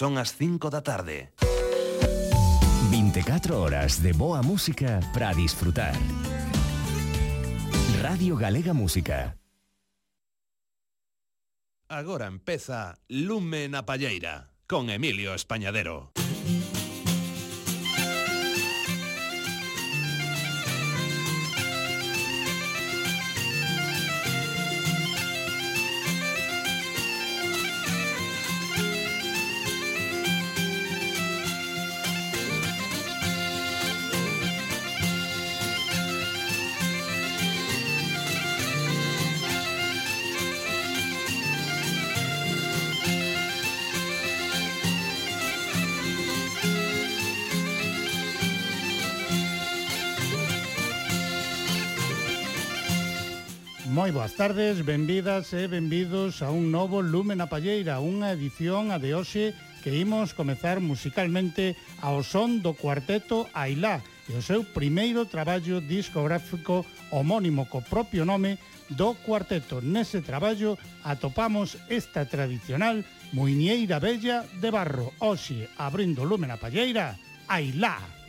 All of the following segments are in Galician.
Son as 5 da tarde. 24 horas de boa música para disfrutar. Radio Galega Música. Agora empeza Lume na Palleira con Emilio Españadero. moi boas tardes, benvidas e benvidos a un novo Lume na Palleira, unha edición a de hoxe que imos comezar musicalmente ao son do cuarteto Ailá e o seu primeiro traballo discográfico homónimo co propio nome do cuarteto. Nese traballo atopamos esta tradicional muiñeira bella de barro. Oxe, abrindo Lume na palleira, Ailá. Ailá.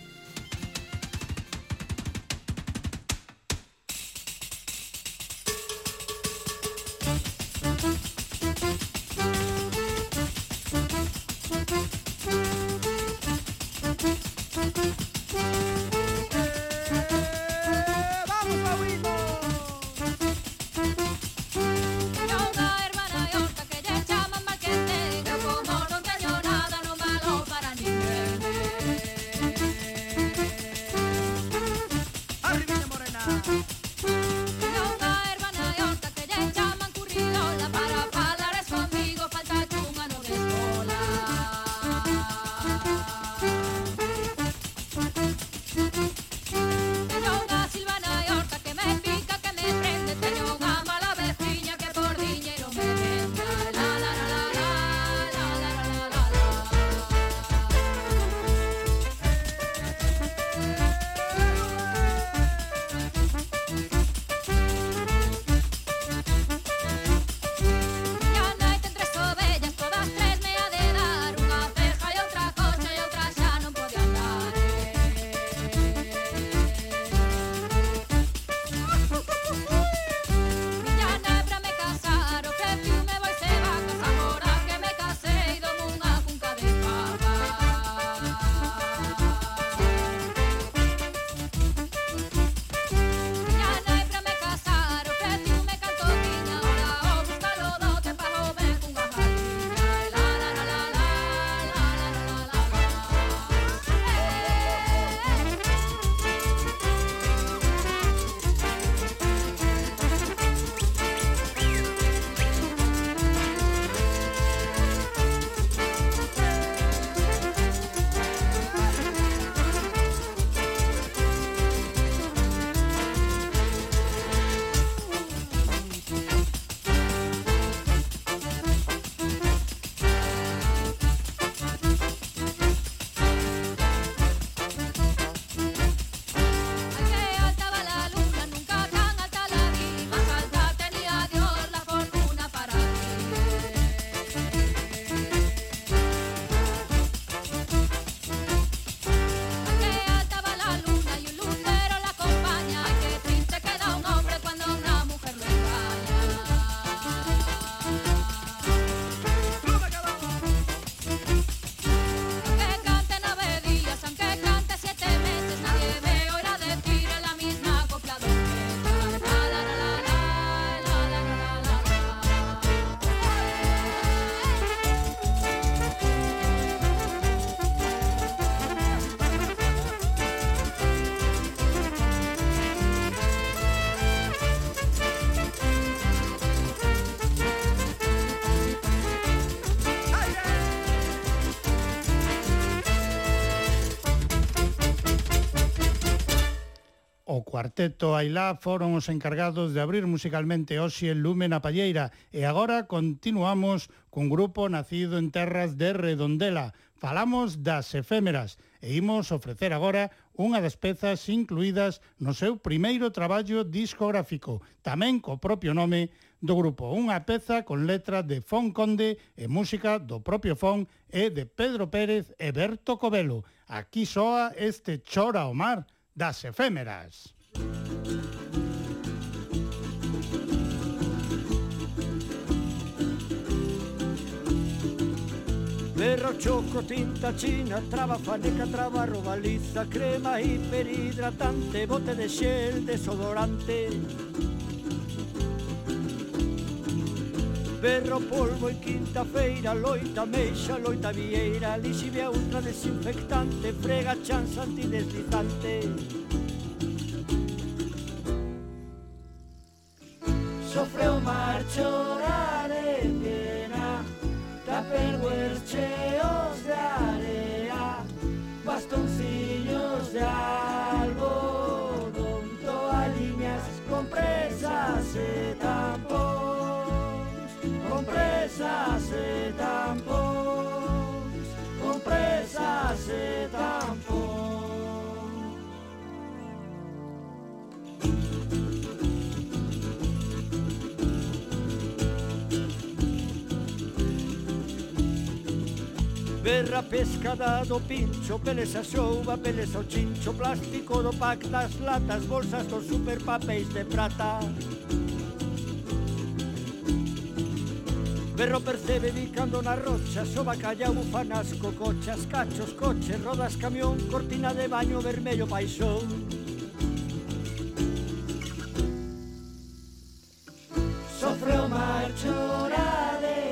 Sexteto Ailá foron os encargados de abrir musicalmente hoxe en Lumen a Palleira e agora continuamos cun grupo nacido en terras de Redondela. Falamos das efémeras e imos ofrecer agora unha das pezas incluídas no seu primeiro traballo discográfico, tamén co propio nome do grupo. Unha peza con letra de Fon Conde e música do propio Fon e de Pedro Pérez e Berto Covelo. Aquí soa este Chora o Mar, das efémeras. Berro, choco, tinta china, traba, faneca, traba, robaliza, crema hiperhidratante, bote de xel desodorante. Berro, polvo e quinta-feira, loita, meixa, loita, vieira, lixivia, ultra, desinfectante, frega, chanza, antideslizante. Sofreu mar chorar e pena Da perguer cheos de area Bastoncillos de algodón Toalliñas con presas e tampóns Con presas e tampóns Con presas e tampóns Berra, pescada do pincho, a xouba, peles o chincho Plástico do pack das latas, bolsas dos superpapéis de prata Berro percebe bicando na rocha, soba calla, bufanas, cocochas, cachos, coches, rodas, camión, cortina de baño, vermello, paixón. Sofre o mar chorade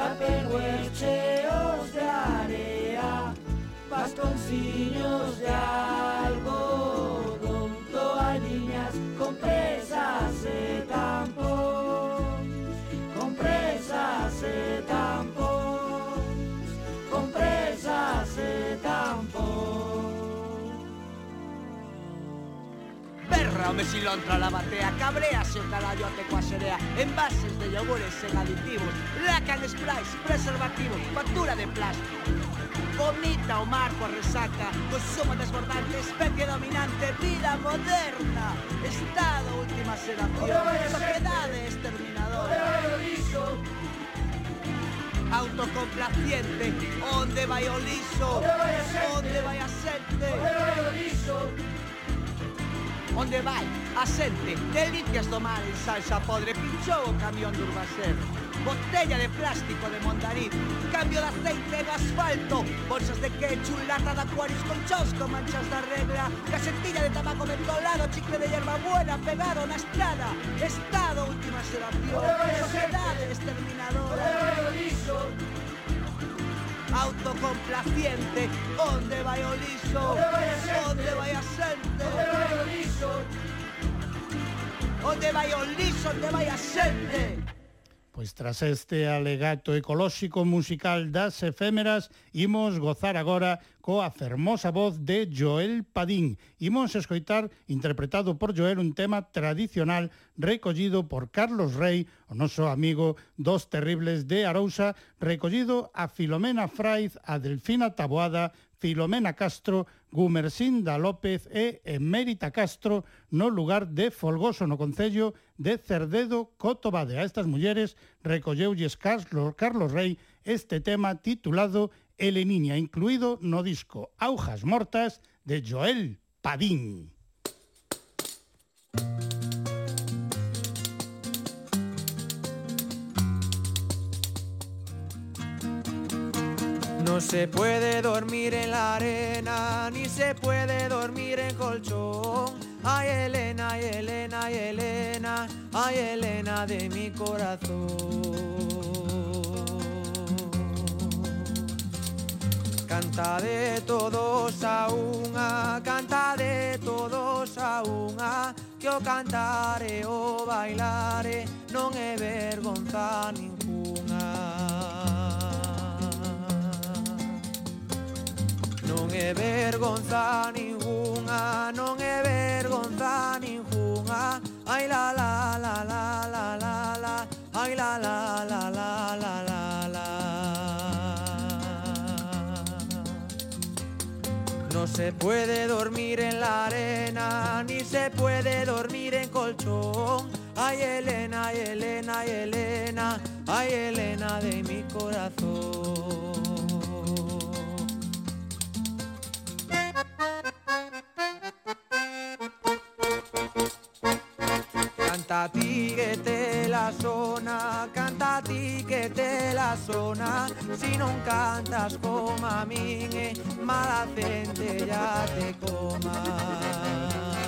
Tapego cheos de área, bastoncillos de algodón, toallinas con presas de tambor. Berra o mesilontra la batea Cabrease o carallo ate coa serea Envases de yogures sen aditivos Lacan sprays, preservativos Factura de plástico. Vomita o mar coa resaca Consumo desbordante, especie dominante Vida moderna Estado última xeración Sociedade exterminadora Autocomplaciente Onde vai o liso Onde vai a xente Onde vai Onde vai a xente Delicias do mar en salsa podre Pinchou o camión do Urbaser Botella de plástico de mondariz Cambio de aceite no asfalto Bolsas de ketchup, lata de acuarios con chosco Manchas da regla Casetilla de tabaco mentolado Chicle de hierba buena pegado na estrada Estado, última xeración Sociedade exterminadora autocomplaciente, onde vai o lixo, onde vai a xente, onde vai o lixo, onde vai o lixo, onde vai a xente. Pois tras este alegato ecolóxico musical das efémeras, imos gozar agora coa fermosa voz de Joel Padín. Imos escoitar, interpretado por Joel, un tema tradicional recollido por Carlos Rey, o noso amigo dos terribles de Arousa, recollido a Filomena Fraiz, a Delfina Taboada, Filomena Castro, Gumersinda López e Emérita Castro no lugar de Folgoso no Concello de Cerdedo Cotobade. A estas mulleres recolleulle Carlos, Carlos Rey este tema titulado Ele Niña, incluído no disco Aujas Mortas de Joel Padín. No se puede dormir en la arena, ni se puede dormir en colchón. Ay Elena, ay Elena, ay Elena, ay Elena de mi corazón. Canta de todos a unha, canta de todos a unha, que o cantare o bailare non é vergonza ninguna. Non é vergonza ninguna, non é vergonza ninguna. Ai la la la la la la la, ai la la la la la la la. No se puede dormir en la arena, ni se puede dormir en colchón. Ay Elena, ay Elena, ay Elena, ay Elena de mi corazón. Canta a ti que te la zona, canta a ti que te la zona. Si non cantas como a eh, mala gente ya te coma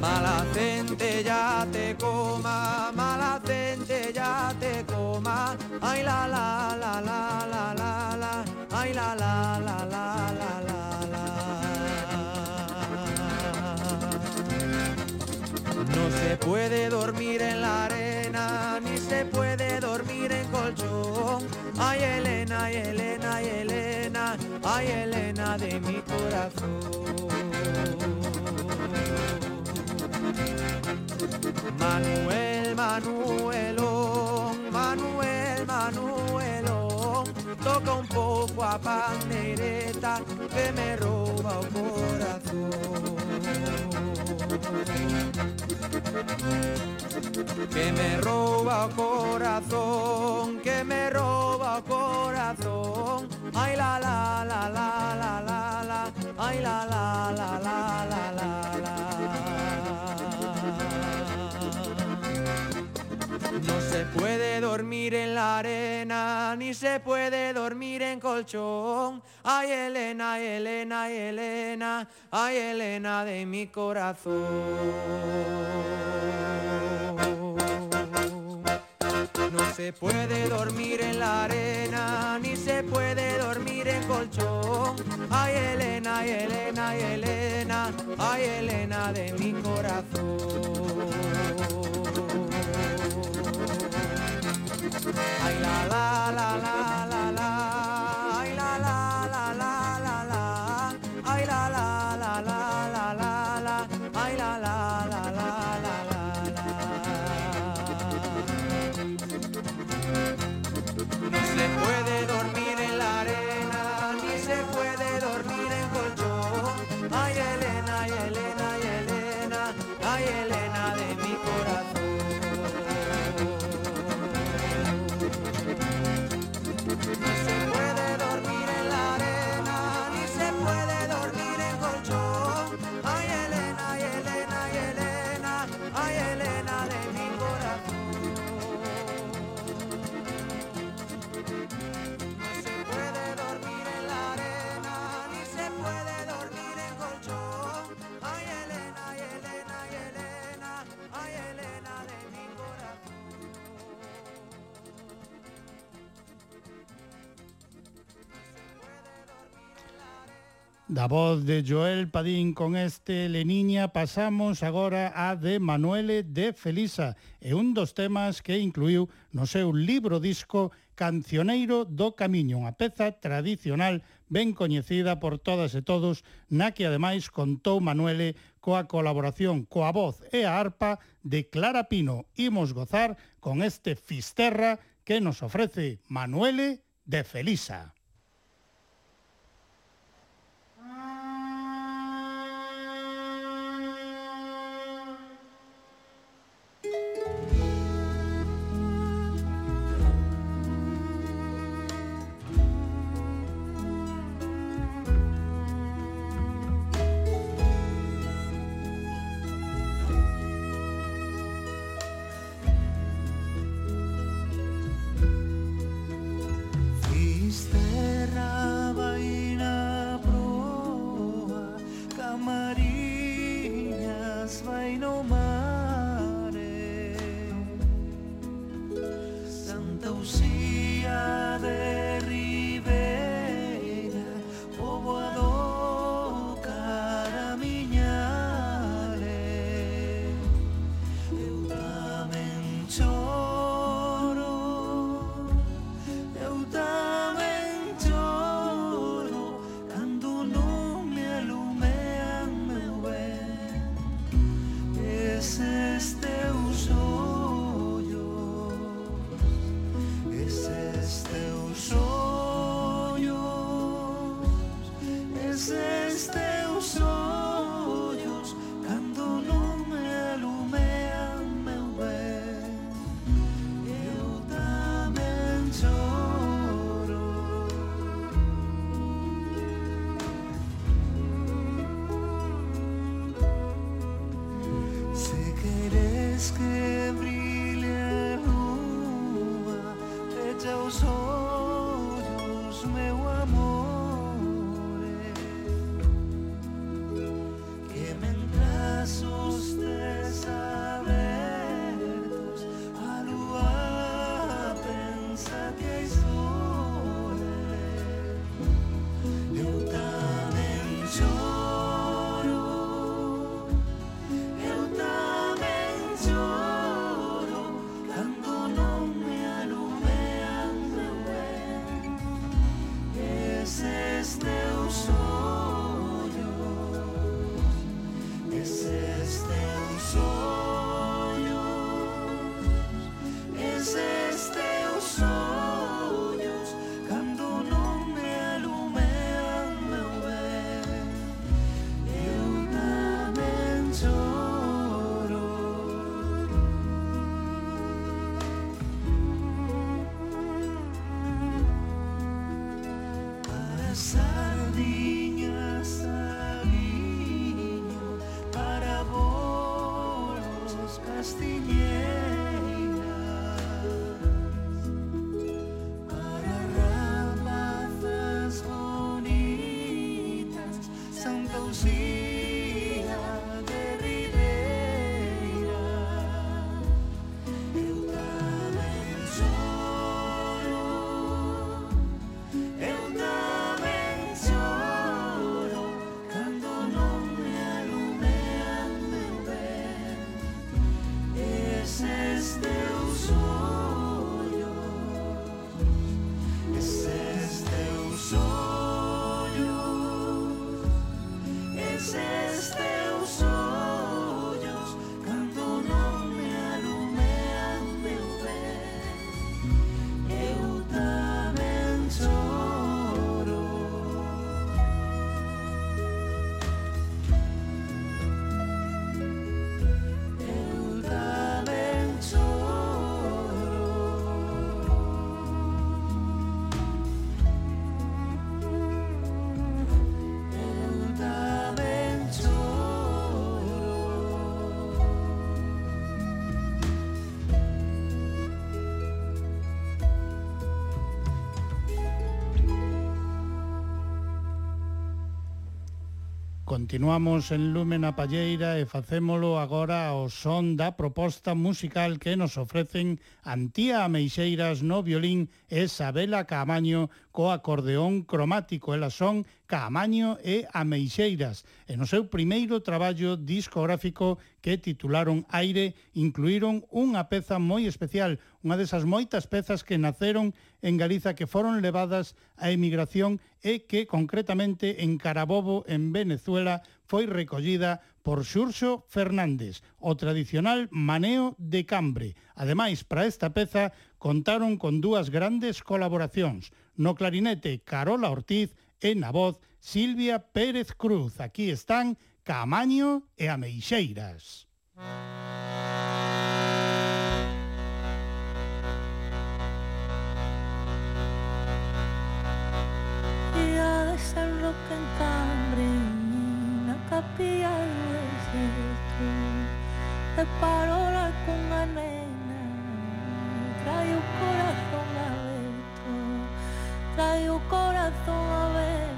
Mala gente ya te coma, mala gente ya te coma. Ay la la la la la la la, ay la la la la la la se puede dormir en la arena, ni se puede dormir en colchón. Ay Elena, ay Elena, ay Elena, ay Elena de mi corazón. Manuel, Manuelón, Manuel, Manuelón, toca un poco a pandereta que me roba el corazón. Que me roba o corazón, que me roba o corazón. Ay la la la la la la la, ay la la la la la la. Se puede dormir en la arena, ni se puede dormir en colchón. Ay Elena, Elena, Elena, ay Elena de mi corazón. No se puede dormir en la arena, ni se puede dormir en colchón. Ay Elena, ay Elena, ay Elena, ay Elena de mi corazón. Ay, la, la, la, la, la, la. Da voz de Joel Padín con este Leniña pasamos agora a de Manuele de Felisa e un dos temas que incluiu no seu libro disco Cancioneiro do Camiño, unha peza tradicional ben coñecida por todas e todos, na que ademais contou Manuele coa colaboración coa voz e a arpa de Clara Pino. Imos gozar con este Fisterra que nos ofrece Manuele de Felisa. Continuamos en Lumen a Palleira e facémolo agora ao son da proposta musical que nos ofrecen Antía Ameixeiras no violín e Sabela Camaño co acordeón cromático. Elas son Camaño e Ameixeiras. E no seu primeiro traballo discográfico que titularon Aire incluíron unha peza moi especial, unha desas moitas pezas que naceron en Galiza que foron levadas á emigración e que concretamente en Carabobo, en Venezuela, foi recollida por Xurxo Fernández, o tradicional maneo de cambre. Ademais, para esta peza contaron con dúas grandes colaboracións, no clarinete Carola Ortiz e na voz Silvia Pérez Cruz. Aquí están Camaño e Ameixeiras. Música hacerlo cantar en una capilla desierto de parola con una nena trae o corazón aberto trae o corazón aberto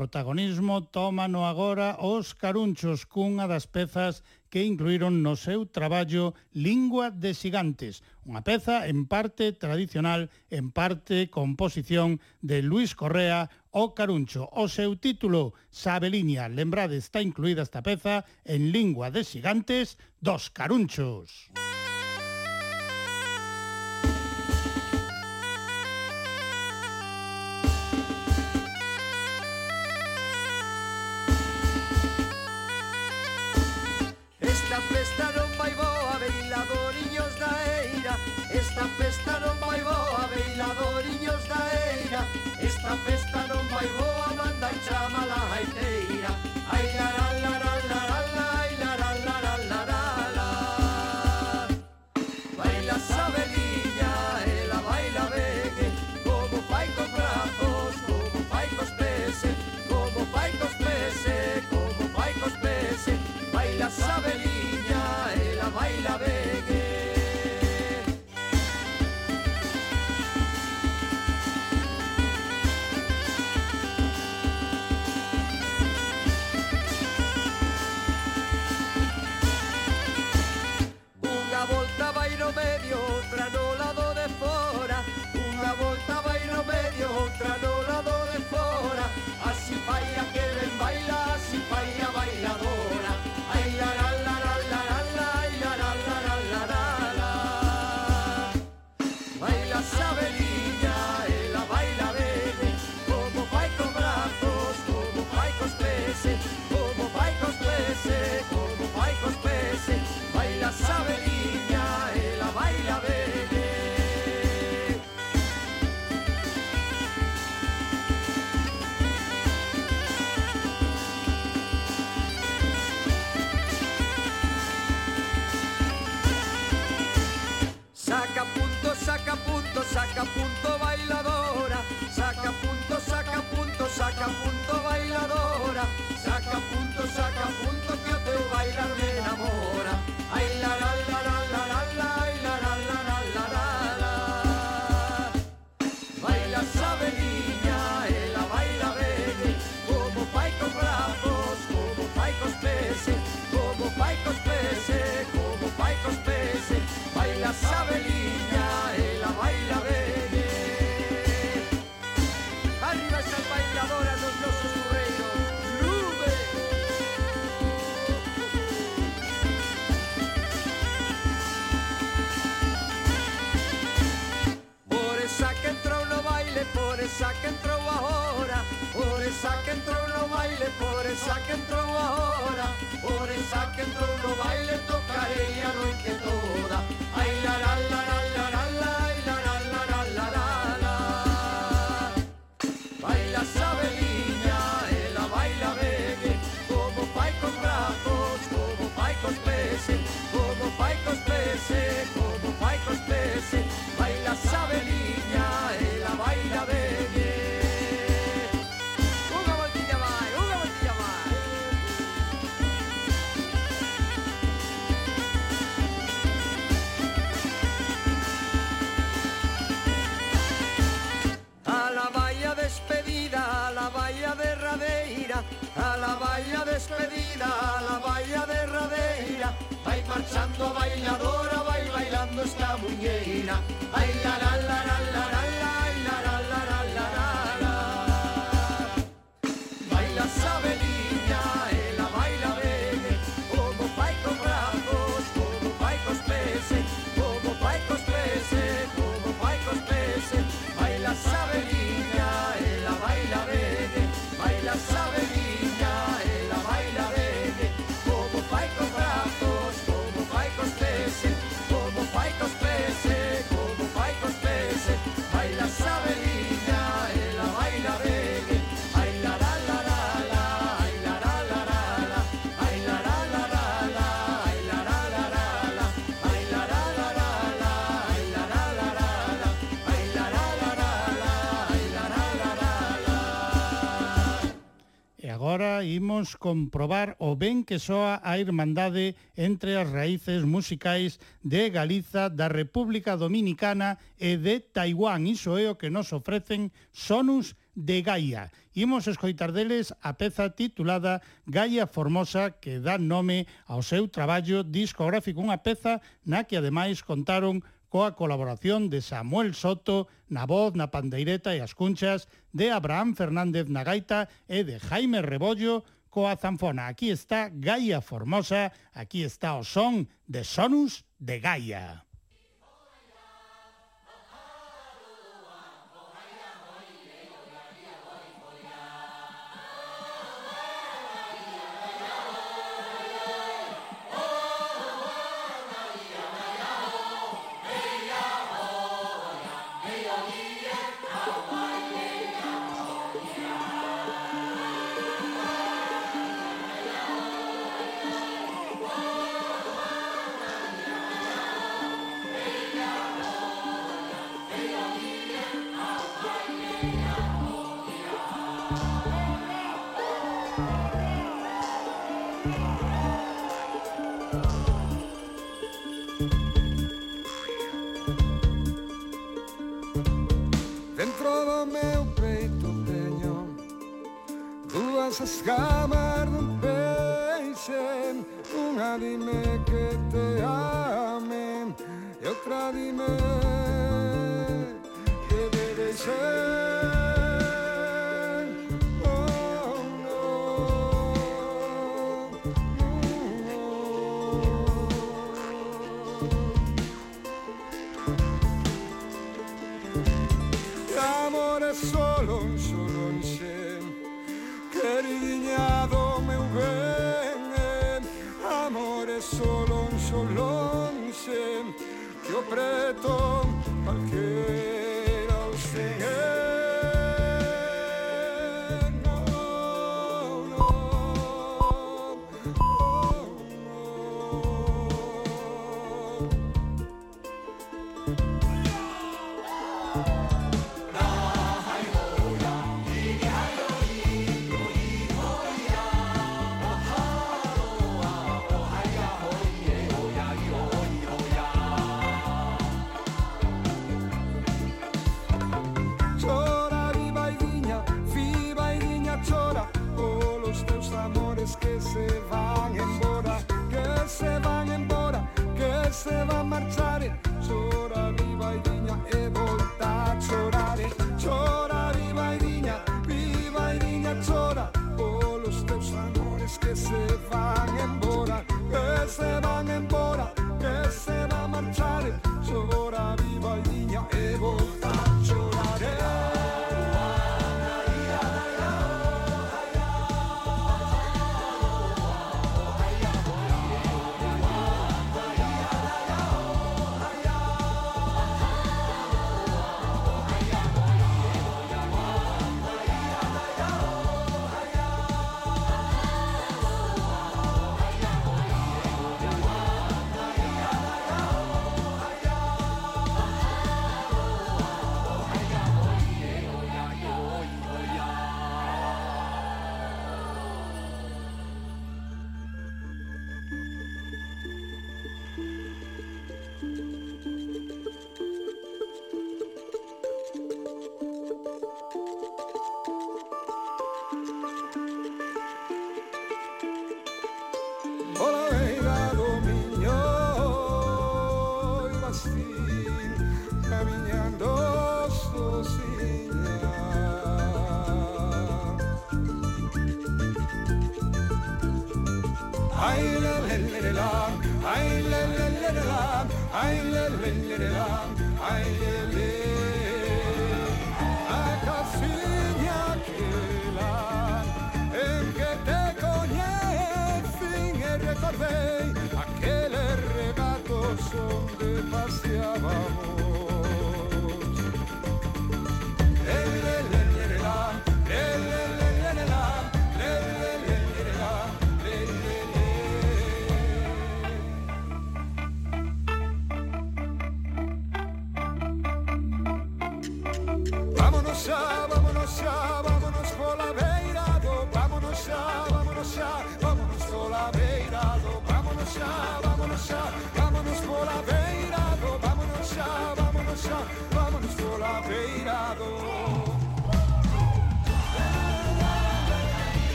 protagonismo tómano agora os carunchos cunha das pezas que incluíron no seu traballo Lingua de Xigantes, unha peza en parte tradicional, en parte composición de Luis Correa o Caruncho. O seu título, Sabeliña, lembrade, está incluída esta peza en Lingua de Xigantes dos Carunchos. Música festa non vai boa, bailadoriños da eira. Esta festa non vai boa, manda e chama la jaiteira que entrou no baile, por esa que entrou ahora, por esa que entrou no baile, tocarei a noite toda. Ai la la la la la la la, ai la la la la la la la. Baila Sabeliña, ela baila vegue, como pai con brazos, como pai cos peces, como pai cos peces, como pai cos peces, baila Sabeliña. marchando, bailadora, vai bailando esta muñeira. Ai, la, la, la, la, la, la. agora imos comprobar o ben que soa a irmandade entre as raíces musicais de Galiza, da República Dominicana e de Taiwán. Iso é o que nos ofrecen Sonus de Gaia. Imos escoitar deles a peza titulada Gaia Formosa que dá nome ao seu traballo discográfico, unha peza na que ademais contaron coa colaboración de Samuel Soto na voz, na pandeireta e as cunchas, de Abraham Fernández na gaita e de Jaime Rebollo coa zanfona. Aquí está Gaia Formosa, aquí está o son de Sonus de Gaia. dime que te ame y otra dime que debe ser. preto.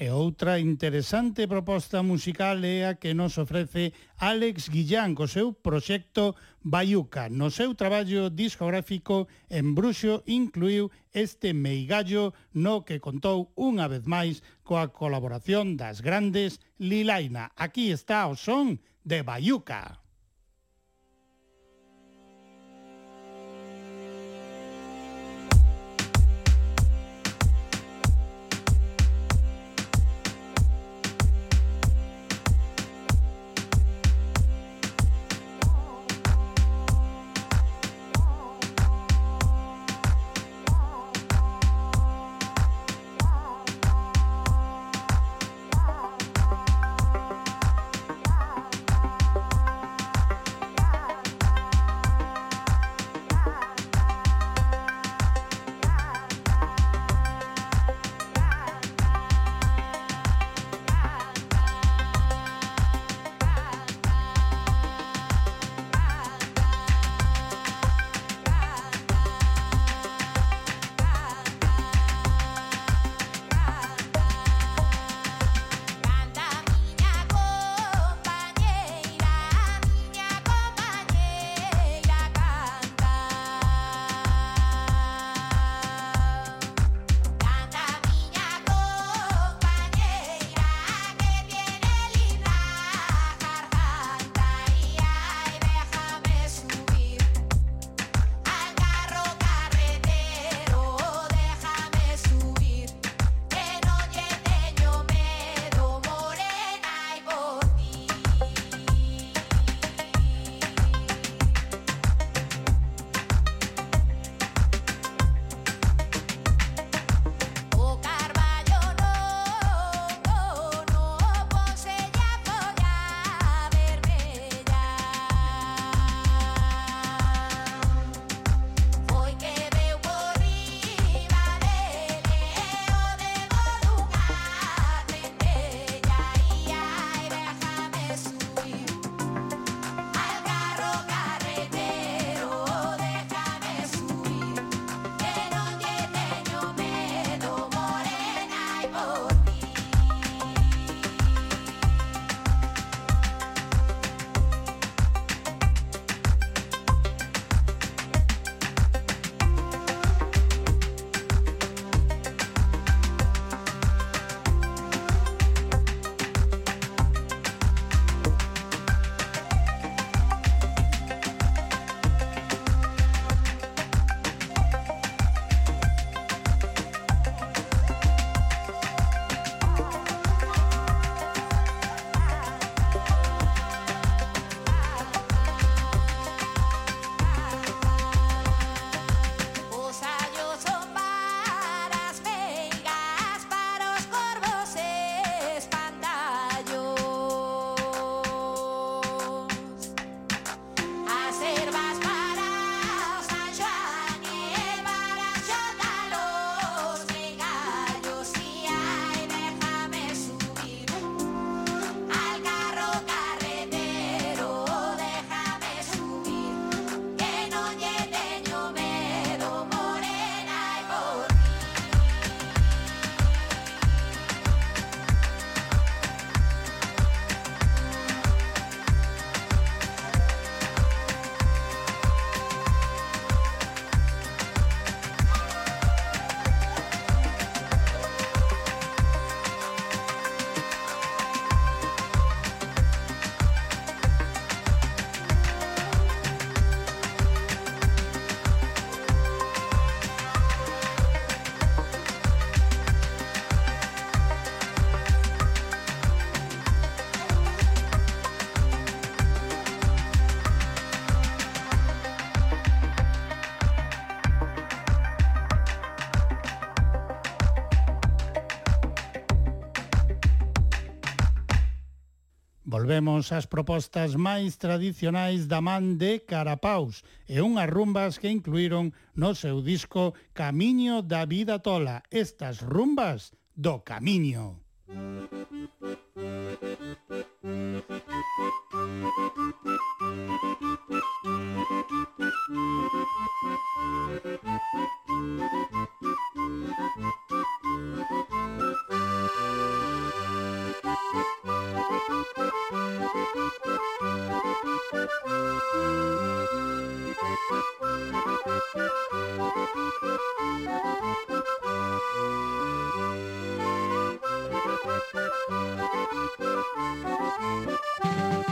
E outra interesante proposta musical é a que nos ofrece Alex Guillán co seu proxecto Bayuca. No seu traballo discográfico en Bruxo incluiu este meigallo no que contou unha vez máis coa colaboración das grandes Lilaina. Aquí está o son de Bayuca. escoitaremos as propostas máis tradicionais da man de Carapaus e unhas rumbas que incluíron no seu disco Camiño da Vida Tola, estas rumbas do Camiño. Thank you. Música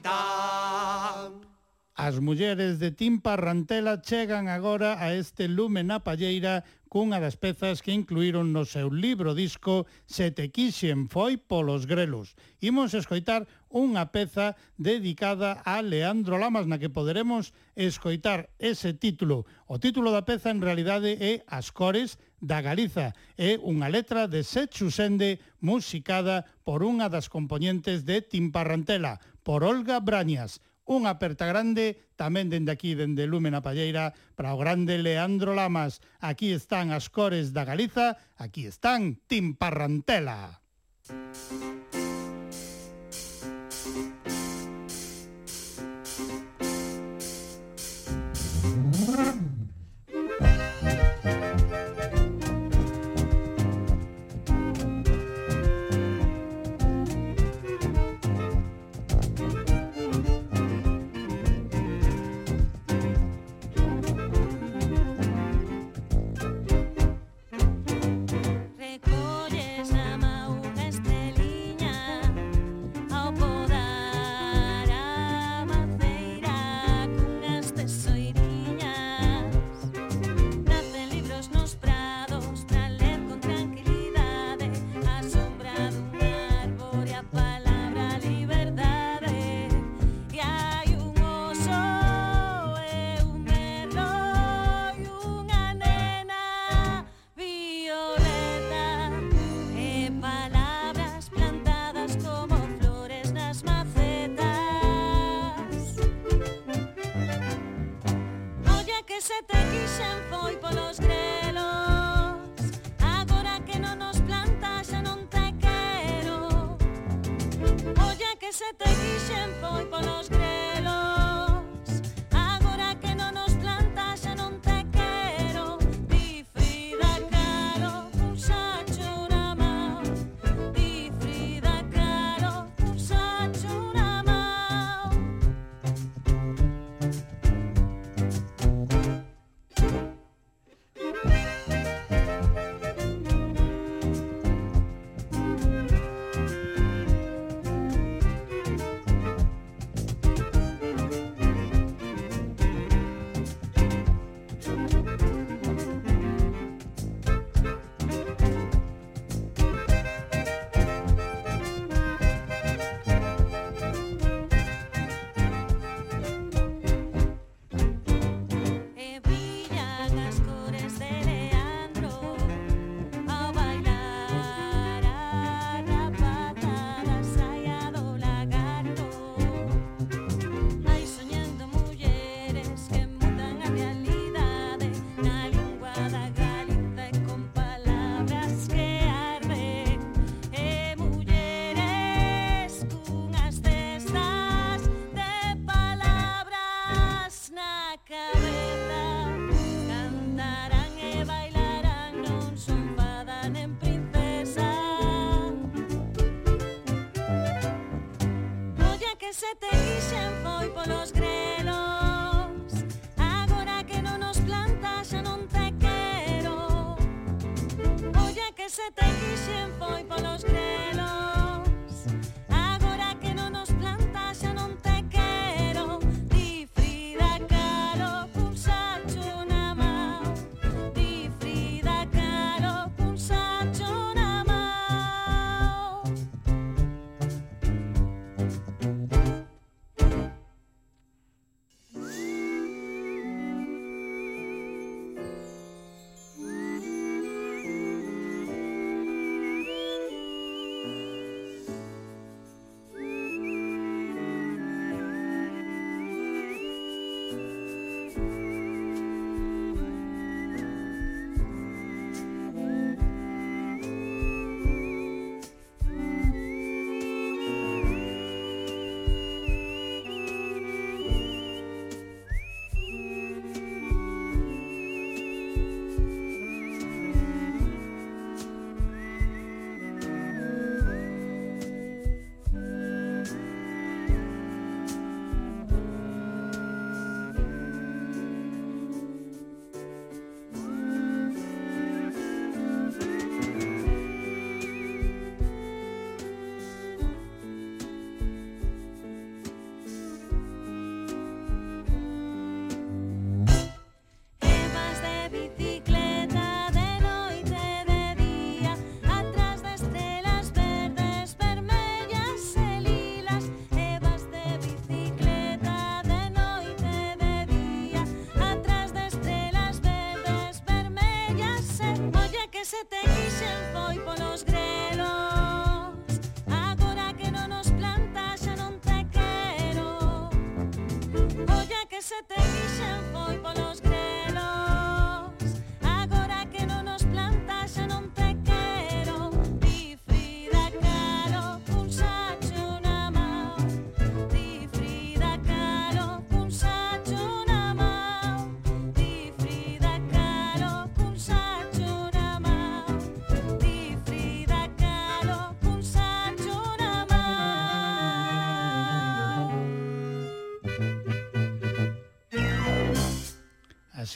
capitán. As mulleres de Timpa Rantela chegan agora a este lume na palleira cunha das pezas que incluíron no seu libro disco Se te quixen foi polos grelos. Imos escoitar unha peza dedicada a Leandro Lamas na que poderemos escoitar ese título. O título da peza en realidade é As cores da Galiza. É unha letra de Sechusende musicada por unha das componentes de Timparrantela por Olga Brañas. Unha aperta grande tamén dende aquí, dende Lúmena Palleira, para o grande Leandro Lamas. Aquí están as cores da Galiza, aquí están Timparrantela. Parrantela.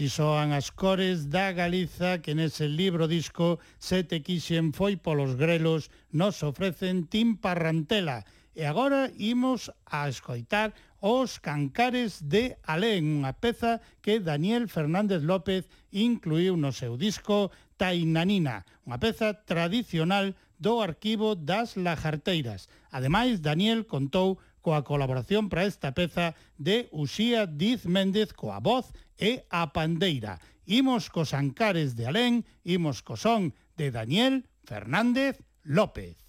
Así soan as cores da Galiza que nese libro disco Se te quixen foi polos grelos nos ofrecen Timparrantela. E agora imos a escoitar Os Cancares de Alén, unha peza que Daniel Fernández López incluiu no seu disco Tainanina, unha peza tradicional do arquivo das Lajarteiras. Ademais, Daniel contou coa colaboración para esta peza de Uxía Diz Méndez coa voz e a pandeira. Imos cos ancares de Alén, imos co son de Daniel Fernández López.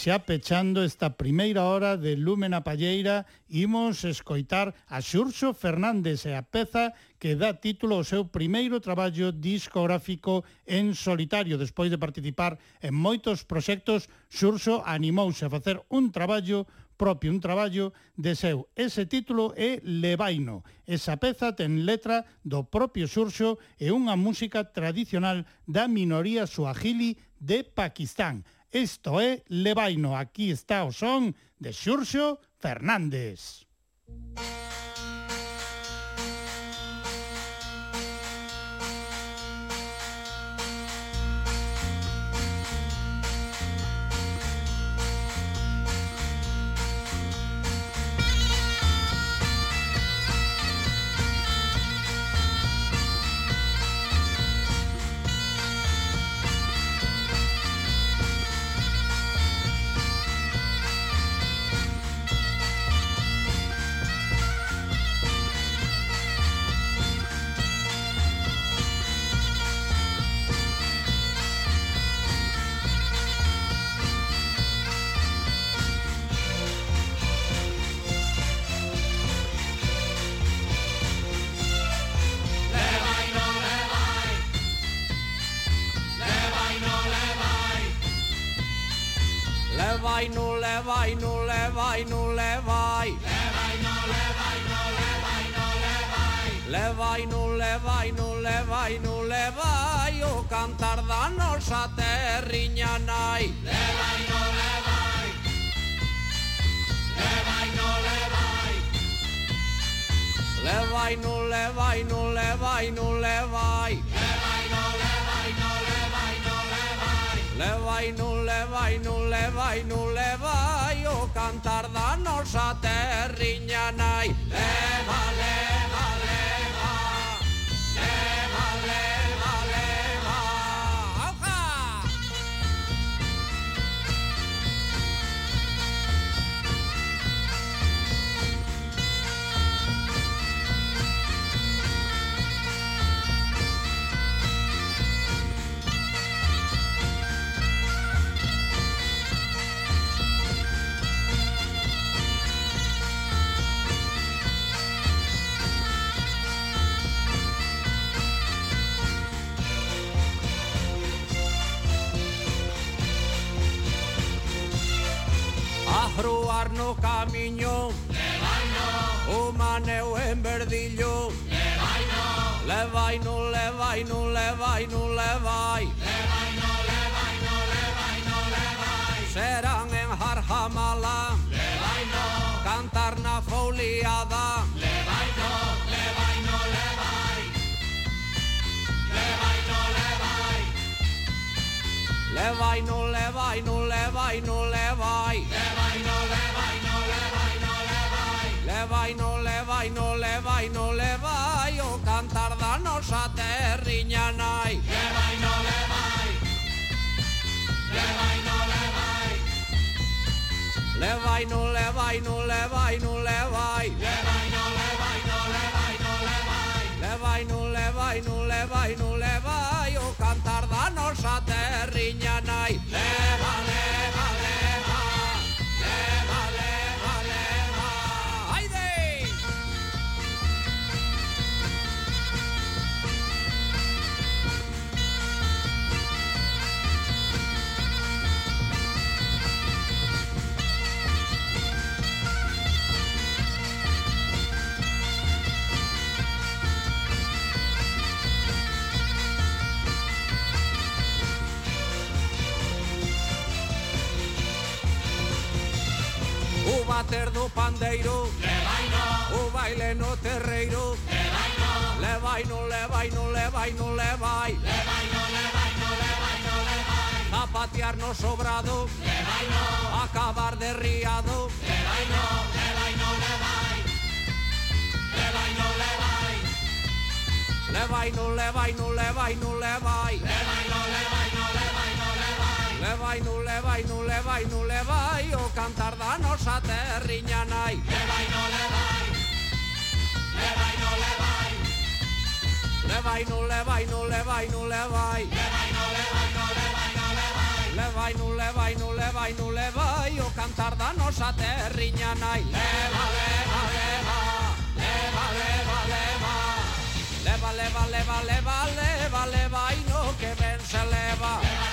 xa pechando esta primeira hora de Lúmena Palleira imos escoitar a Xurxo Fernández e a peza que dá título ao seu primeiro traballo discográfico en solitario. Despois de participar en moitos proxectos, Xurxo animouse a facer un traballo propio, un traballo de seu. Ese título é Levaino. Esa peza ten letra do propio Xurxo e unha música tradicional da minoría suajili de Pakistán. Isto é Levaino, aquí está o son de Xurxo Fernández. Música vai, non le vai, non le vai, non le vai O cantar da nosa terriña nai. Le vai, non le vai. Le vai, non le vai. Le vai, non le vai, non le vai, non le vai. Le vai, non le vai, non le vai, non le vai Le vai, non le vai, non le vai, non le vai O cantar da nosa terriña nai. Leva, leva Proar no camiño. Levaino. O maneu en verdillo. Levaino. Levaino, levaino, levaino, levai. Levaino, levaino, levaino, levai. Serán en Jarjamala. Levaino. Cantar na foliada. Levaino. Le vai, no, le vai, no, le vai, no, le vai. Le vai, no, le vai, no, le vai, no, le vai. Le vai, no, le vai, no, le vai, no, le vai. O cantar da nosa terriña nai. Le vai, no, le vai. Le vai, no, le vai. Le vai, no, le vai, no, le vai, no, le vai. Le vai leva e non le vai, non le vai, non le vai o cantar da nosa terriña nai bater do pandeiro Levai no O baile no terreiro Levai no Levai no, levai no, levai no, levai Levai no, levai no, levai no, levai Zapatear no sobrado Levai no Acabar de riado Levai no, levai no, levai Levai no, levai Levai no, levai no, levai no, levai Levai no, levai Levai no levai nu, levai nu, levai O cantar da nosa terriña nai Levai no, levai Levai no, levai Levai vai levai nu, levai no levai Levai no, levai no, levai no, levai Levai nu, levai nu, levai nu, levai O cantar da nosa terriña nai Leva, leva, leva Leva, leva, leva Leva, leva, leva, leva, leva, leva, leva, leva, leva, leva, leva, leva, leva, leva, leva, leva, leva, leva, leva, leva,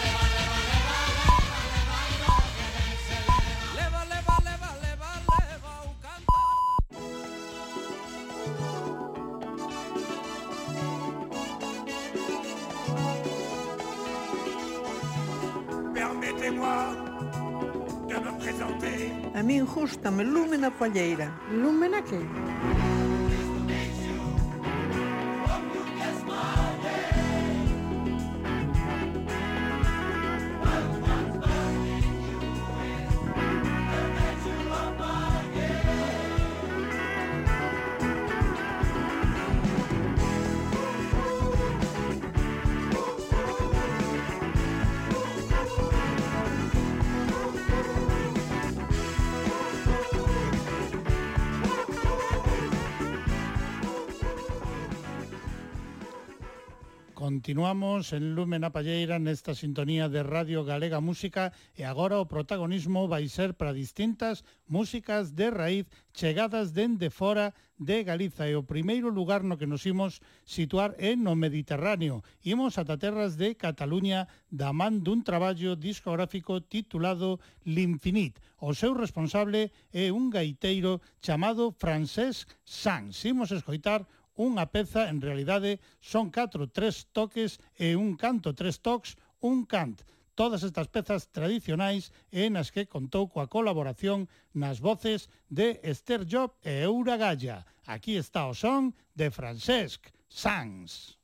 moi de me présenter. A min gustame Lúmena Palleira. Lúmena que? Continuamos en Lumen a Palleira nesta sintonía de Radio Galega Música e agora o protagonismo vai ser para distintas músicas de raíz chegadas dende fora de Galiza e o primeiro lugar no que nos imos situar é no Mediterráneo. Imos ata terras de Cataluña da man dun traballo discográfico titulado L'Infinit. O seu responsable é un gaiteiro chamado Francesc Sanz. Imos escoitar Unha peza, en realidade, son 4, 3 toques e un canto, 3 toques, un cant. Todas estas pezas tradicionais e nas que contou coa colaboración nas voces de Esther Job e Eura Galla. Aquí está o son de Francesc Sanz.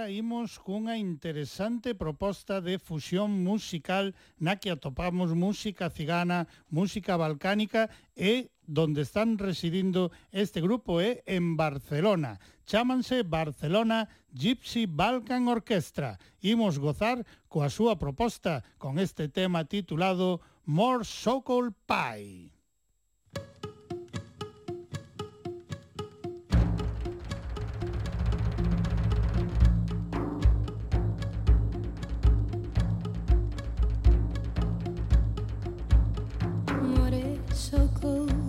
agora imos cunha interesante proposta de fusión musical na que atopamos música cigana, música balcánica e donde están residindo este grupo é en Barcelona. Chámanse Barcelona Gypsy Balkan Orchestra. Imos gozar coa súa proposta con este tema titulado More Sokol Pie. so close.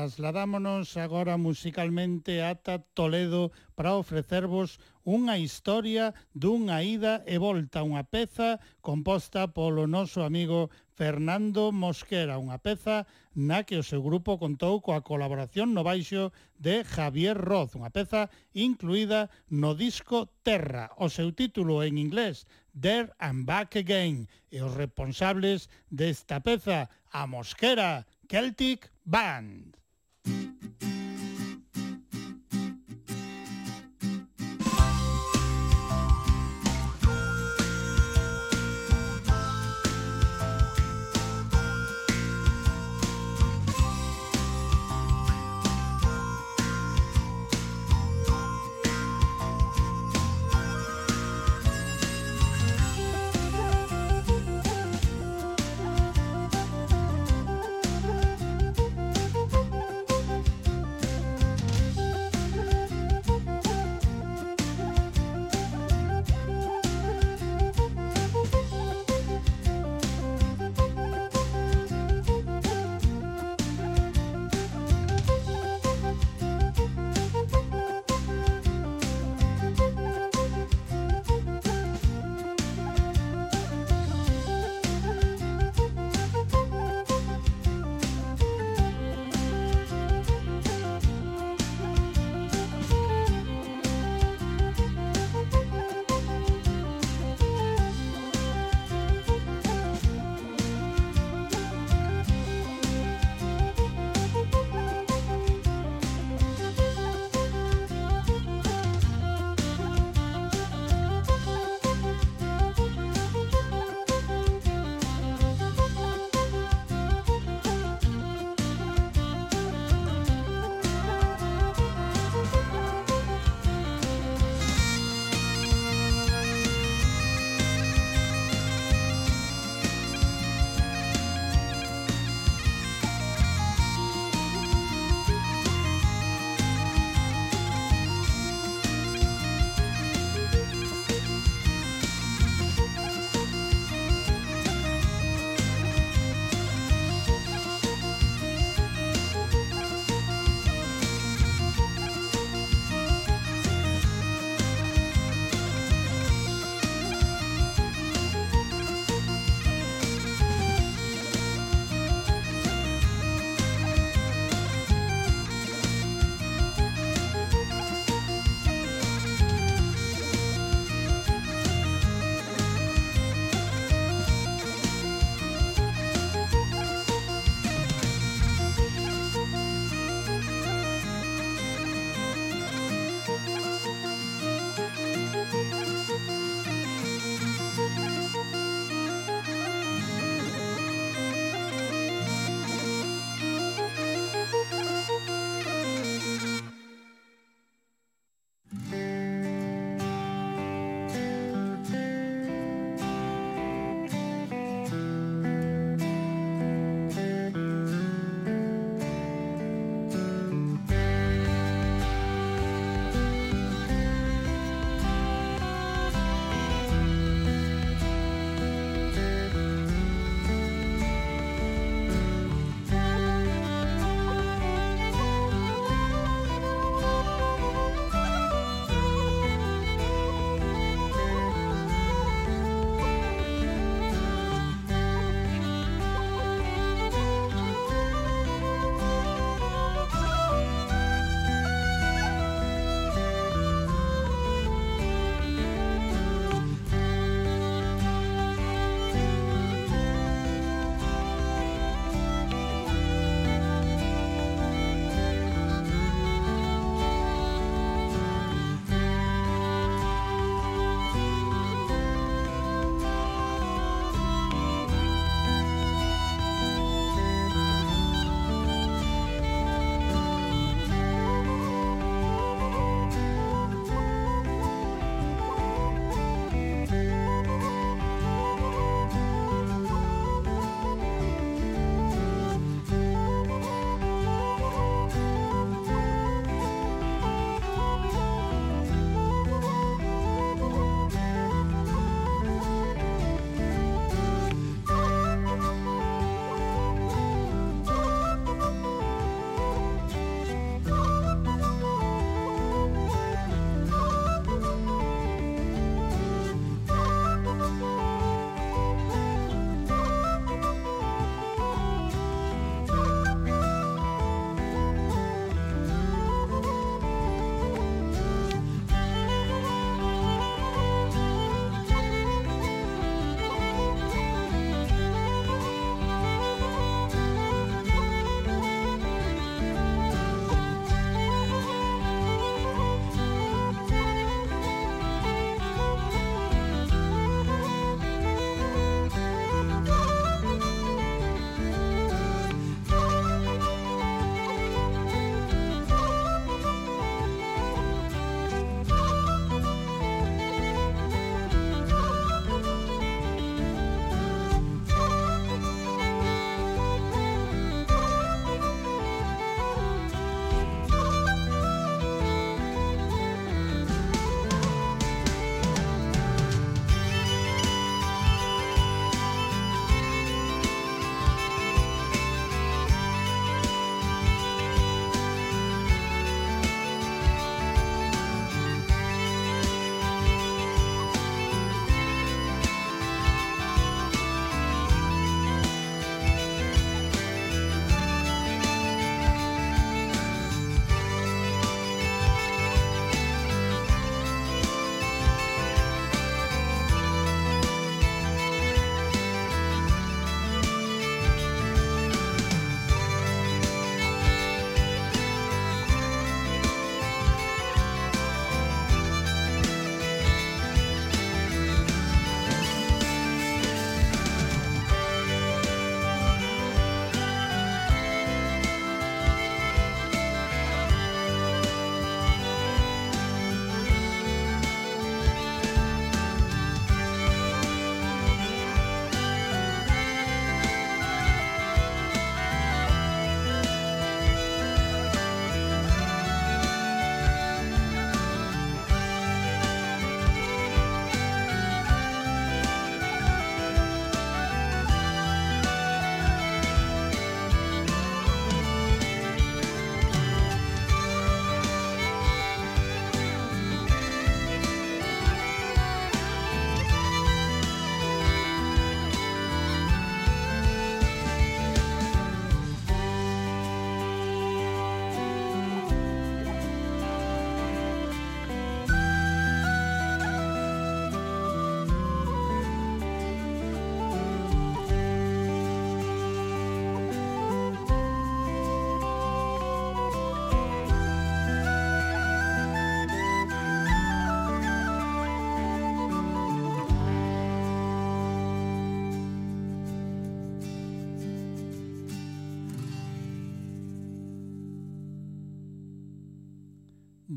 Trasladámonos agora musicalmente ata Toledo para ofrecervos unha historia dunha ida e volta, unha peza composta polo noso amigo Fernando Mosquera, unha peza na que o seu grupo contou coa colaboración no baixo de Javier Roz, unha peza incluída no disco Terra, o seu título en inglés There and Back Again, e os responsables desta peza, a Mosquera Celtic Band. thank you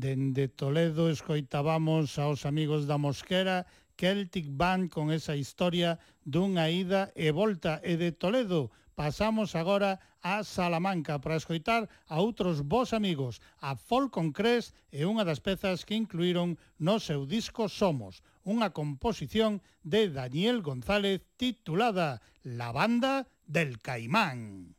Dende Toledo escoitábamos aos amigos da Mosquera Celtic Band con esa historia dunha ida e volta e de Toledo. Pasamos agora a Salamanca para escoitar a outros vos amigos, a Folcon Cres e unha das pezas que incluíron no seu disco Somos, unha composición de Daniel González titulada La Banda del Caimán.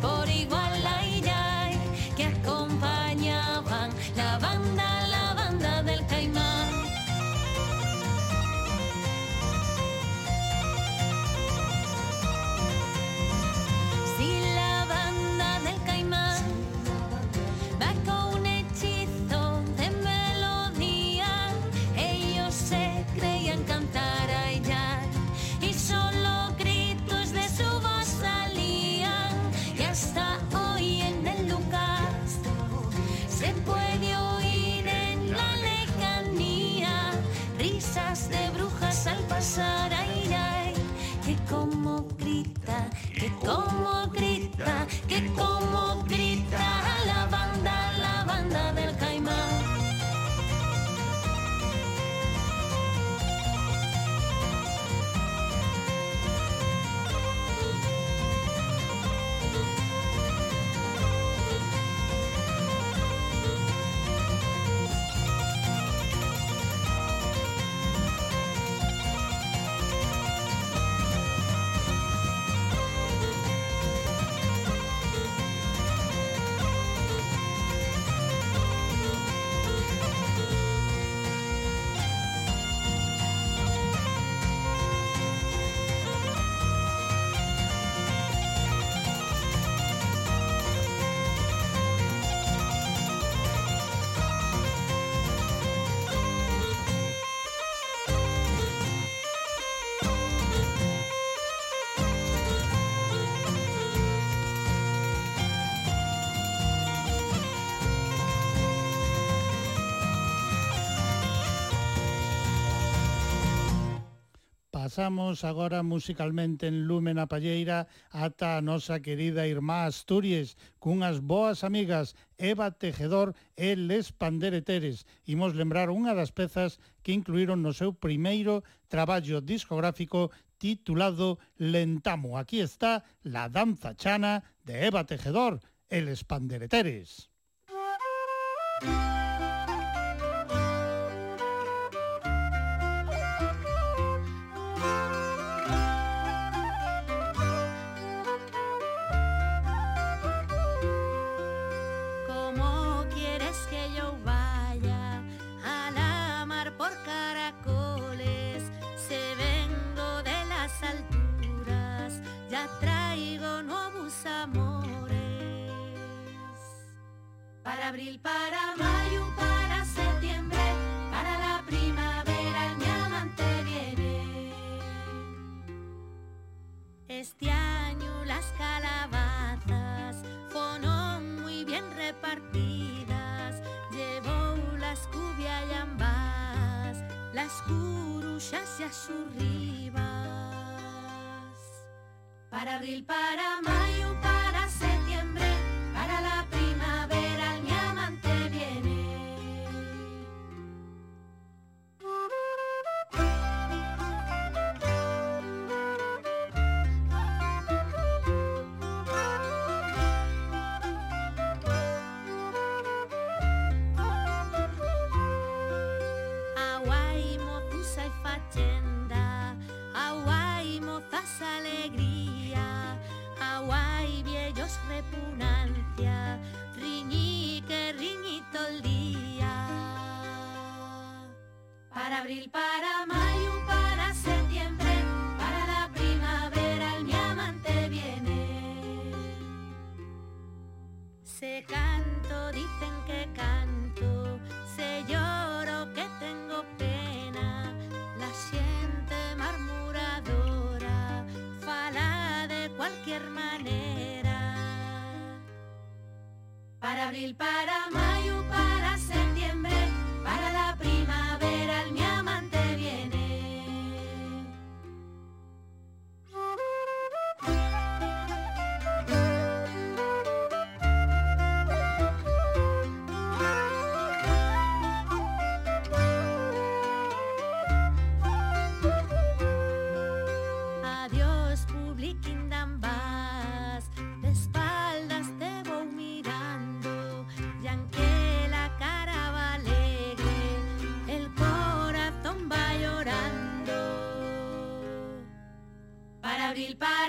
Por igual Pasamos agora musicalmente en Lumen a Palleira ata a nosa querida irmá Asturias cunhas boas amigas Eva Tejedor e Les Pandereteres. Imos lembrar unha das pezas que incluíron no seu primeiro traballo discográfico titulado Lentamo. Aquí está la danza chana de Eva Tejedor e Les Pandereteres. Música Para abril, para mayo, para septiembre, para la primavera el mi amante viene. Este año las calabazas fueron muy bien repartidas. Llevó las cubias y ambas, las curuchas y azurribas. Para abril, para mayo, para septiembre. Aguai Para abril, para mayo, para septiembre Para la primavera el mi amante viene. Se canto, dicen que canto Se lloro que tengo pena. La siente murmuradora Fala de cualquier manera. Para abril, para mayo, para septiembre Para la primavera abril, para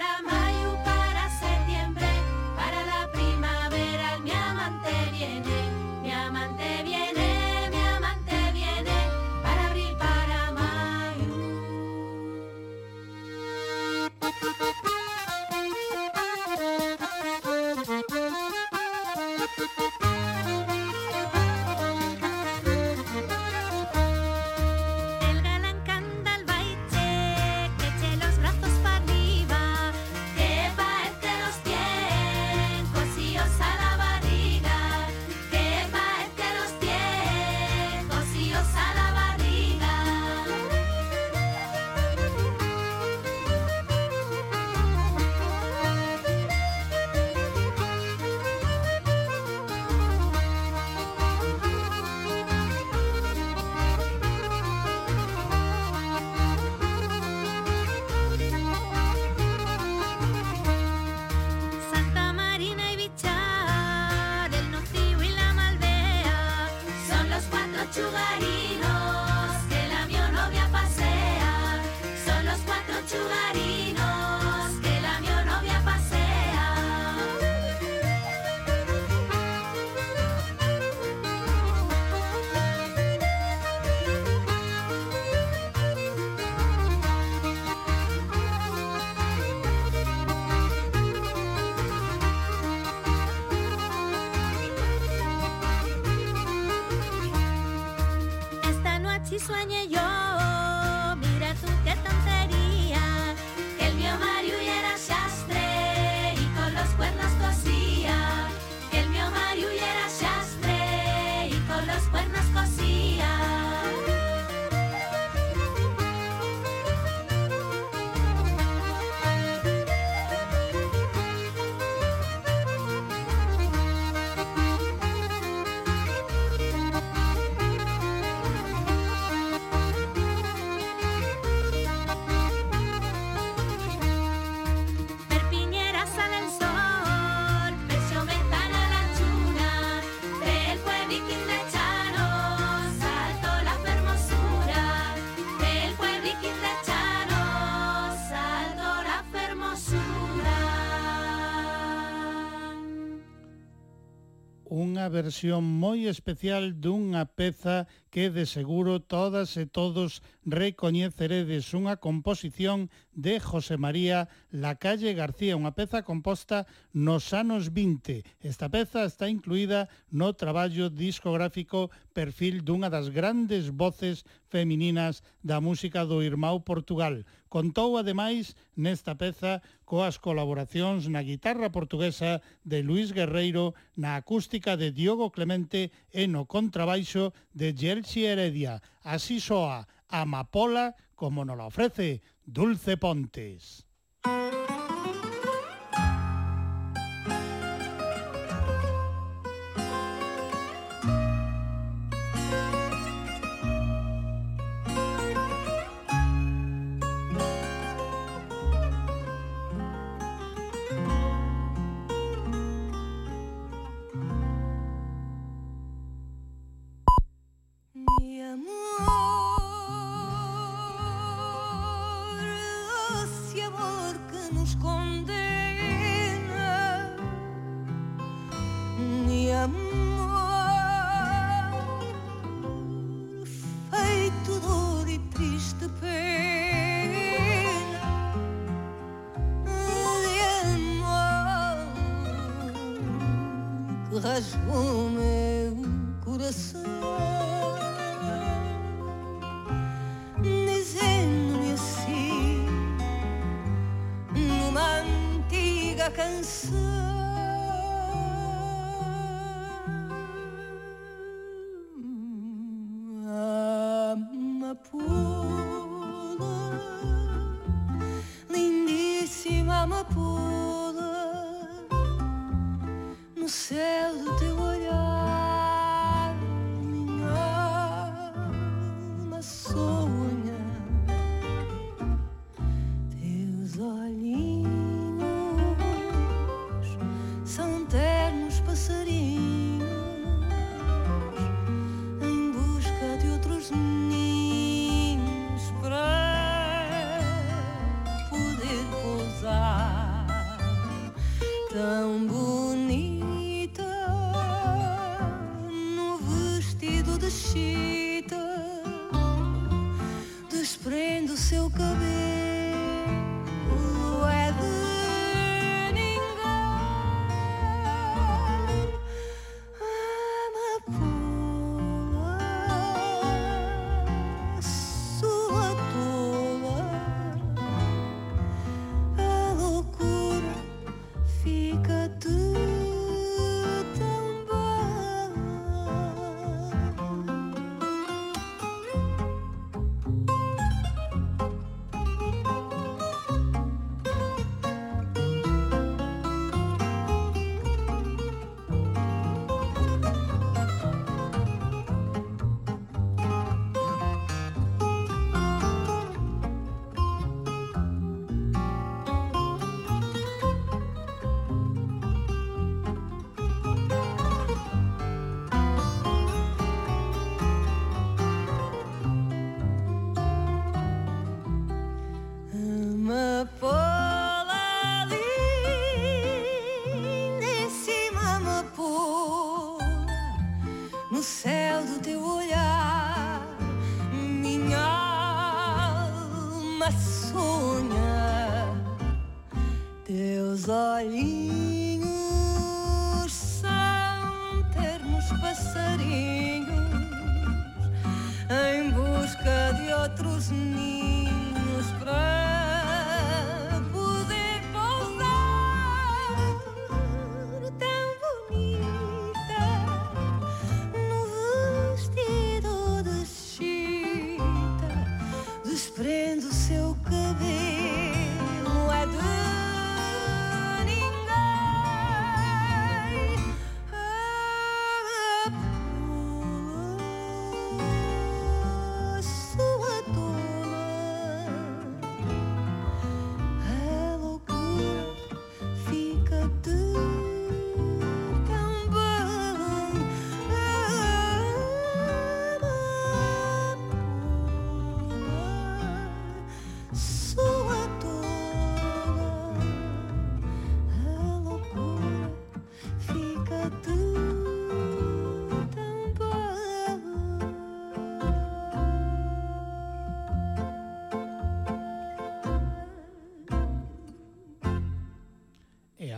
versión moi especial dunha peza que de seguro todas e todos recoñeceredes unha composición de José María Lacalle García, unha peza composta nos anos 20. Esta peza está incluída no traballo discográfico Perfil dunha das grandes voces femininas da música do Irmão Portugal. Contou ademais nesta peza coas colaboracións na guitarra portuguesa de Luis Guerreiro, na acústica de Diogo Clemente e no contrabaixo de Gerxi Heredia. Así soa Amapola como nos la ofrece Dulce Pontes.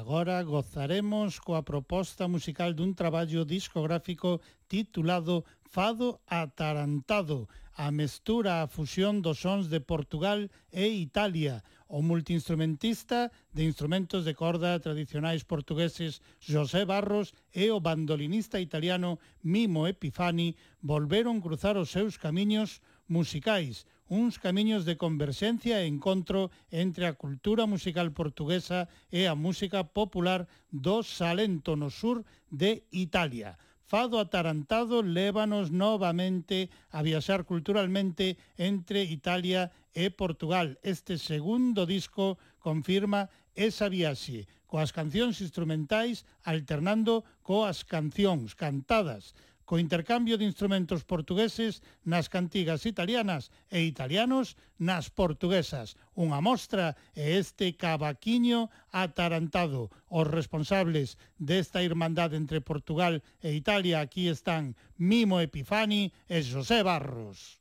agora gozaremos coa proposta musical dun traballo discográfico titulado Fado Atarantado, a mestura a fusión dos sons de Portugal e Italia. O multiinstrumentista de instrumentos de corda tradicionais portugueses José Barros e o bandolinista italiano Mimo Epifani volveron cruzar os seus camiños musicais, uns camiños de converxencia e encontro entre a cultura musical portuguesa e a música popular do Salento no sur de Italia. Fado atarantado lévanos novamente a viaxar culturalmente entre Italia e Portugal. Este segundo disco confirma esa viaxe, coas cancións instrumentais alternando coas cancións cantadas co intercambio de instrumentos portugueses nas cantigas italianas e italianos nas portuguesas. Unha mostra é este cavaquiño atarantado. Os responsables desta irmandade entre Portugal e Italia aquí están Mimo Epifani e José Barros.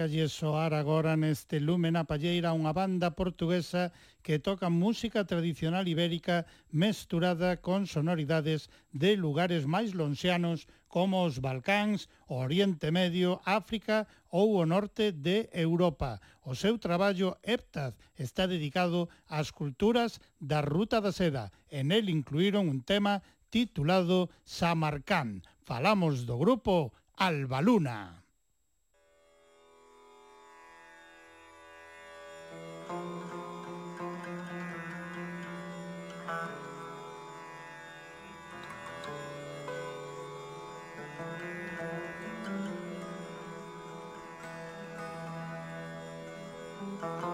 tocalle soar agora neste Lumen a Palleira unha banda portuguesa que toca música tradicional ibérica mesturada con sonoridades de lugares máis lonxianos como os Balcáns, o Oriente Medio, África ou o norte de Europa. O seu traballo Heptaz está dedicado ás culturas da Ruta da Seda. En el incluíron un tema titulado Samarcán. Falamos do grupo Albaluna. Thank uh you. -huh.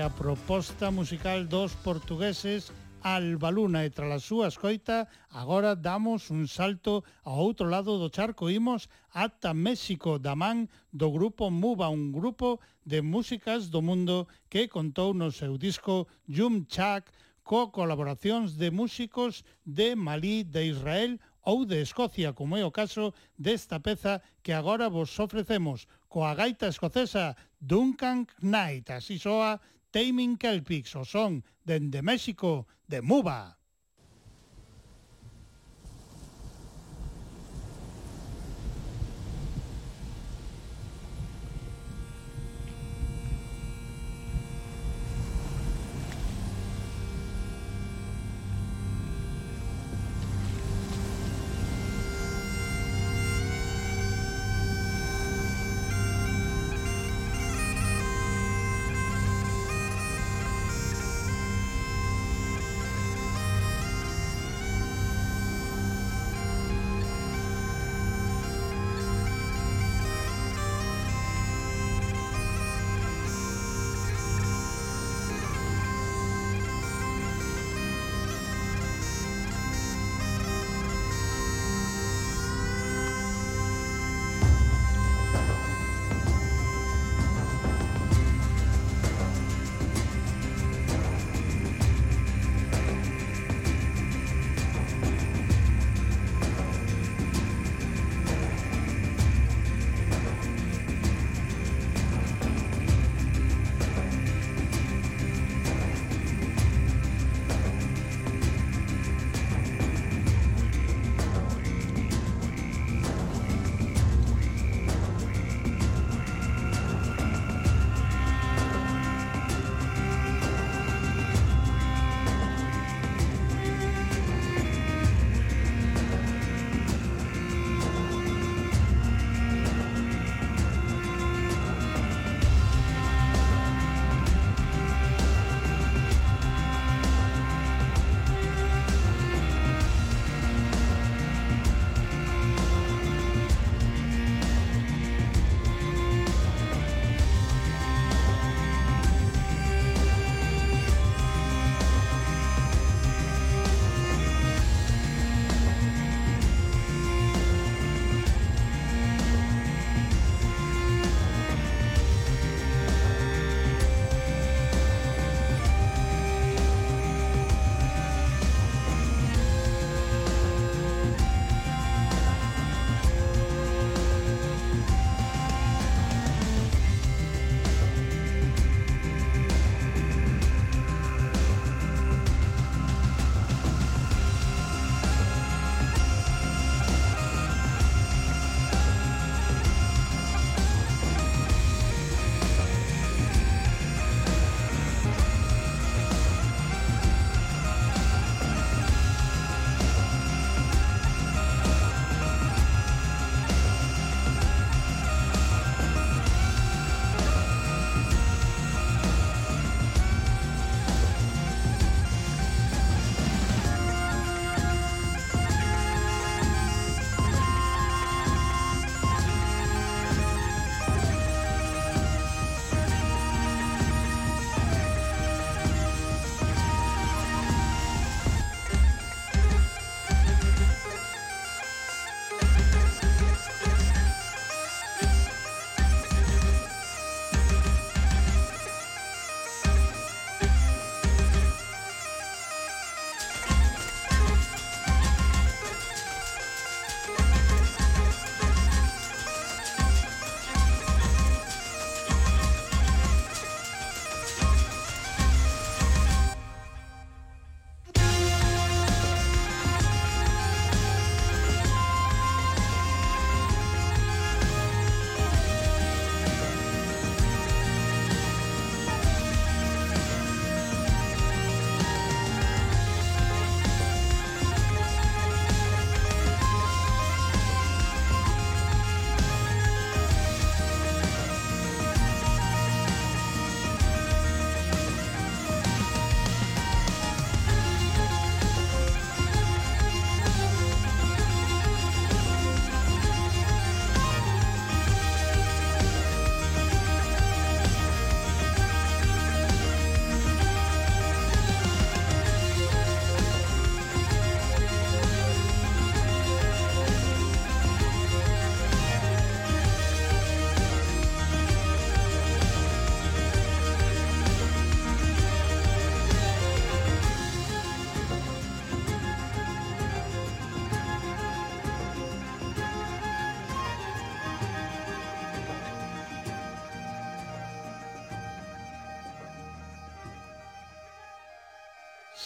a proposta musical dos portugueses Albaluna e tras a súa escoita agora damos un salto ao outro lado do charco imos ata México da man do grupo Muba, un grupo de músicas do mundo que contou no seu disco Yum Chak co colaboracións de músicos de Malí, de Israel ou de Escocia, como é o caso desta peza que agora vos ofrecemos coa gaita escocesa Duncan Knight. Así soa Taming Kelpix, o son dende México de Muba.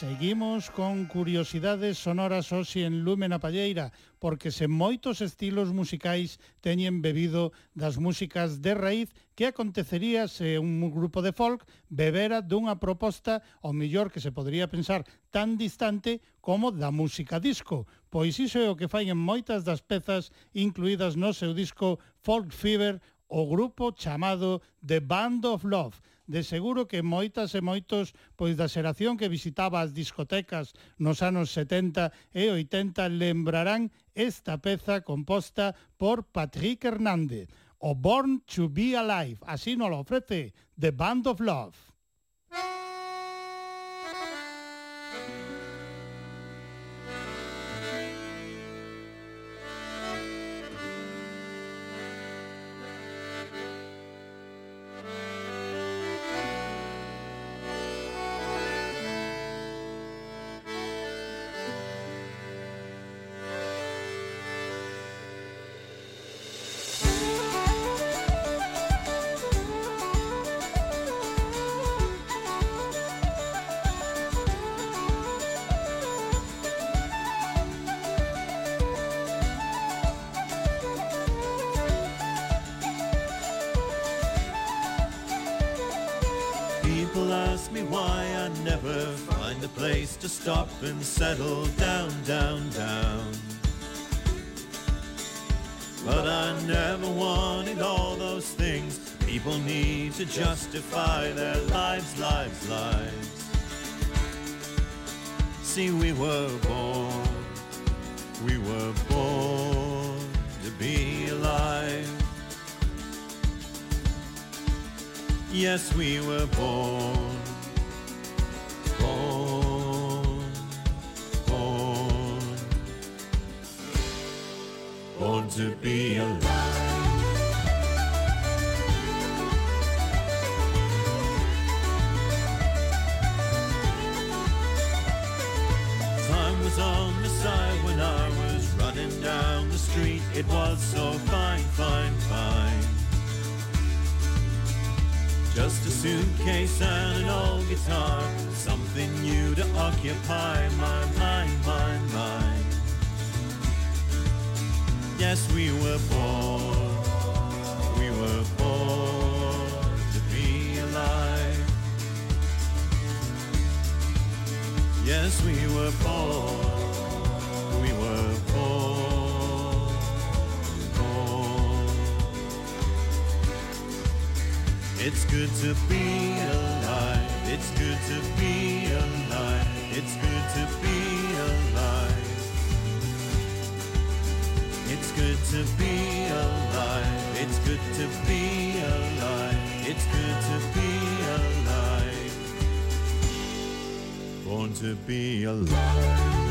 Seguimos con curiosidades sonoras hoxe en Lúmena Palleira, porque se moitos estilos musicais teñen bebido das músicas de raíz que acontecería se un grupo de folk bebera dunha proposta ao millor que se podría pensar tan distante como da música disco. Pois iso é o que fai en moitas das pezas incluídas no seu disco Folk Fever, o grupo chamado The Band of Love, de seguro que moitas e moitos pois da xeración que visitaba as discotecas nos anos 70 e 80 lembrarán esta peza composta por Patrick Hernández, o Born to be Alive, así nos lo ofrece The Band of Love. Settle down, down, down. But I never wanted all those things people need to justify their lives, lives, lives. See, we were born, we were born to be alive. Yes, we were born, born to be alive. Time was on the side when I was running down the street. It was so fine, fine, fine. Just a suitcase and an old guitar, something new to occupy my mind, Yes, we were born, we were born to be alive. Yes, we were born, we were born, born. It's good to be alive. It's good to be alive. It's good to be alive. To be alive. It's good to be alive. It's good to be alive. Born to be alive.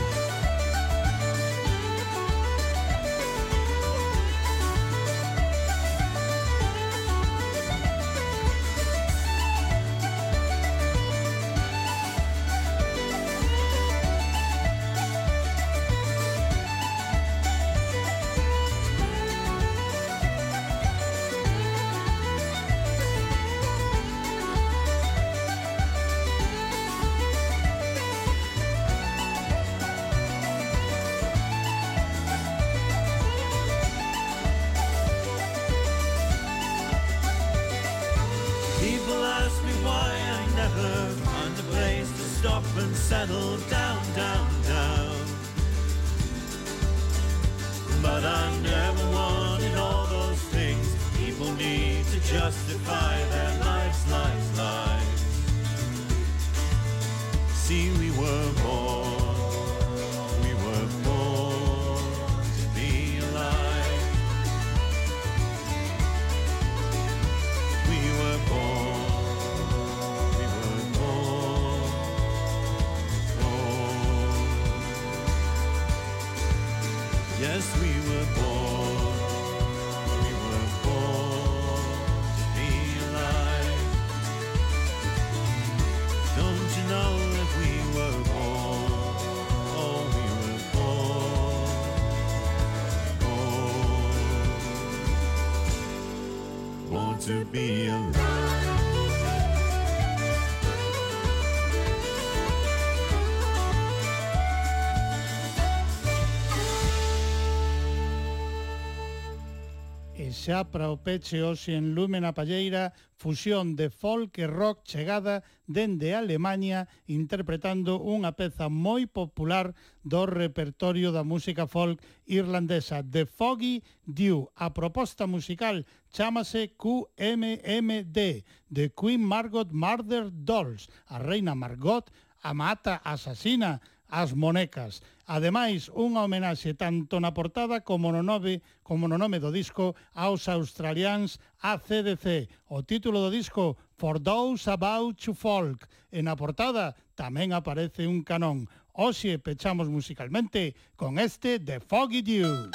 xa para o Peche hoxe en Lumen Palleira, fusión de folk e rock chegada dende Alemania interpretando unha peza moi popular do repertorio da música folk irlandesa The Foggy Dew. A proposta musical chámase QMMD de Queen Margot Murder Dolls, a reina Margot, a mata asasina, as monecas. Ademais, unha homenaxe tanto na portada como no, nome, como no nome do disco aos australians ACDC. O título do disco For Those About to Folk. En a portada tamén aparece un canón. Oxe, pechamos musicalmente con este The Foggy Dew.